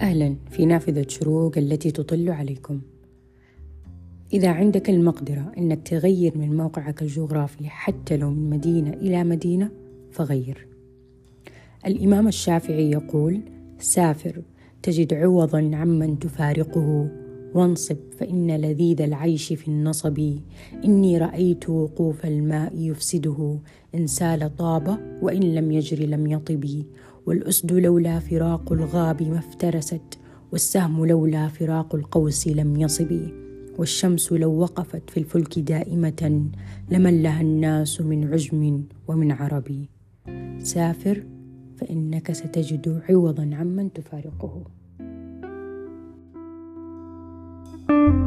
أهلا في نافذة شروق التي تطل عليكم. إذا عندك المقدرة أنك تغير من موقعك الجغرافي حتى لو من مدينة إلى مدينة فغير. الإمام الشافعي يقول سافر تجد عوضا عمن تفارقه. وانصب فإن لذيذ العيش في النصب. إني رأيت وقوف الماء يفسده. إن سال طاب وإن لم يجر لم يطب. والأسد لولا فراق الغاب ما افترست والسهم لولا فراق القوس لم يصب والشمس لو وقفت في الفلك دائمة لملها الناس من عجم ومن عربي سافر فإنك ستجد عوضا عمن تفارقه. thank you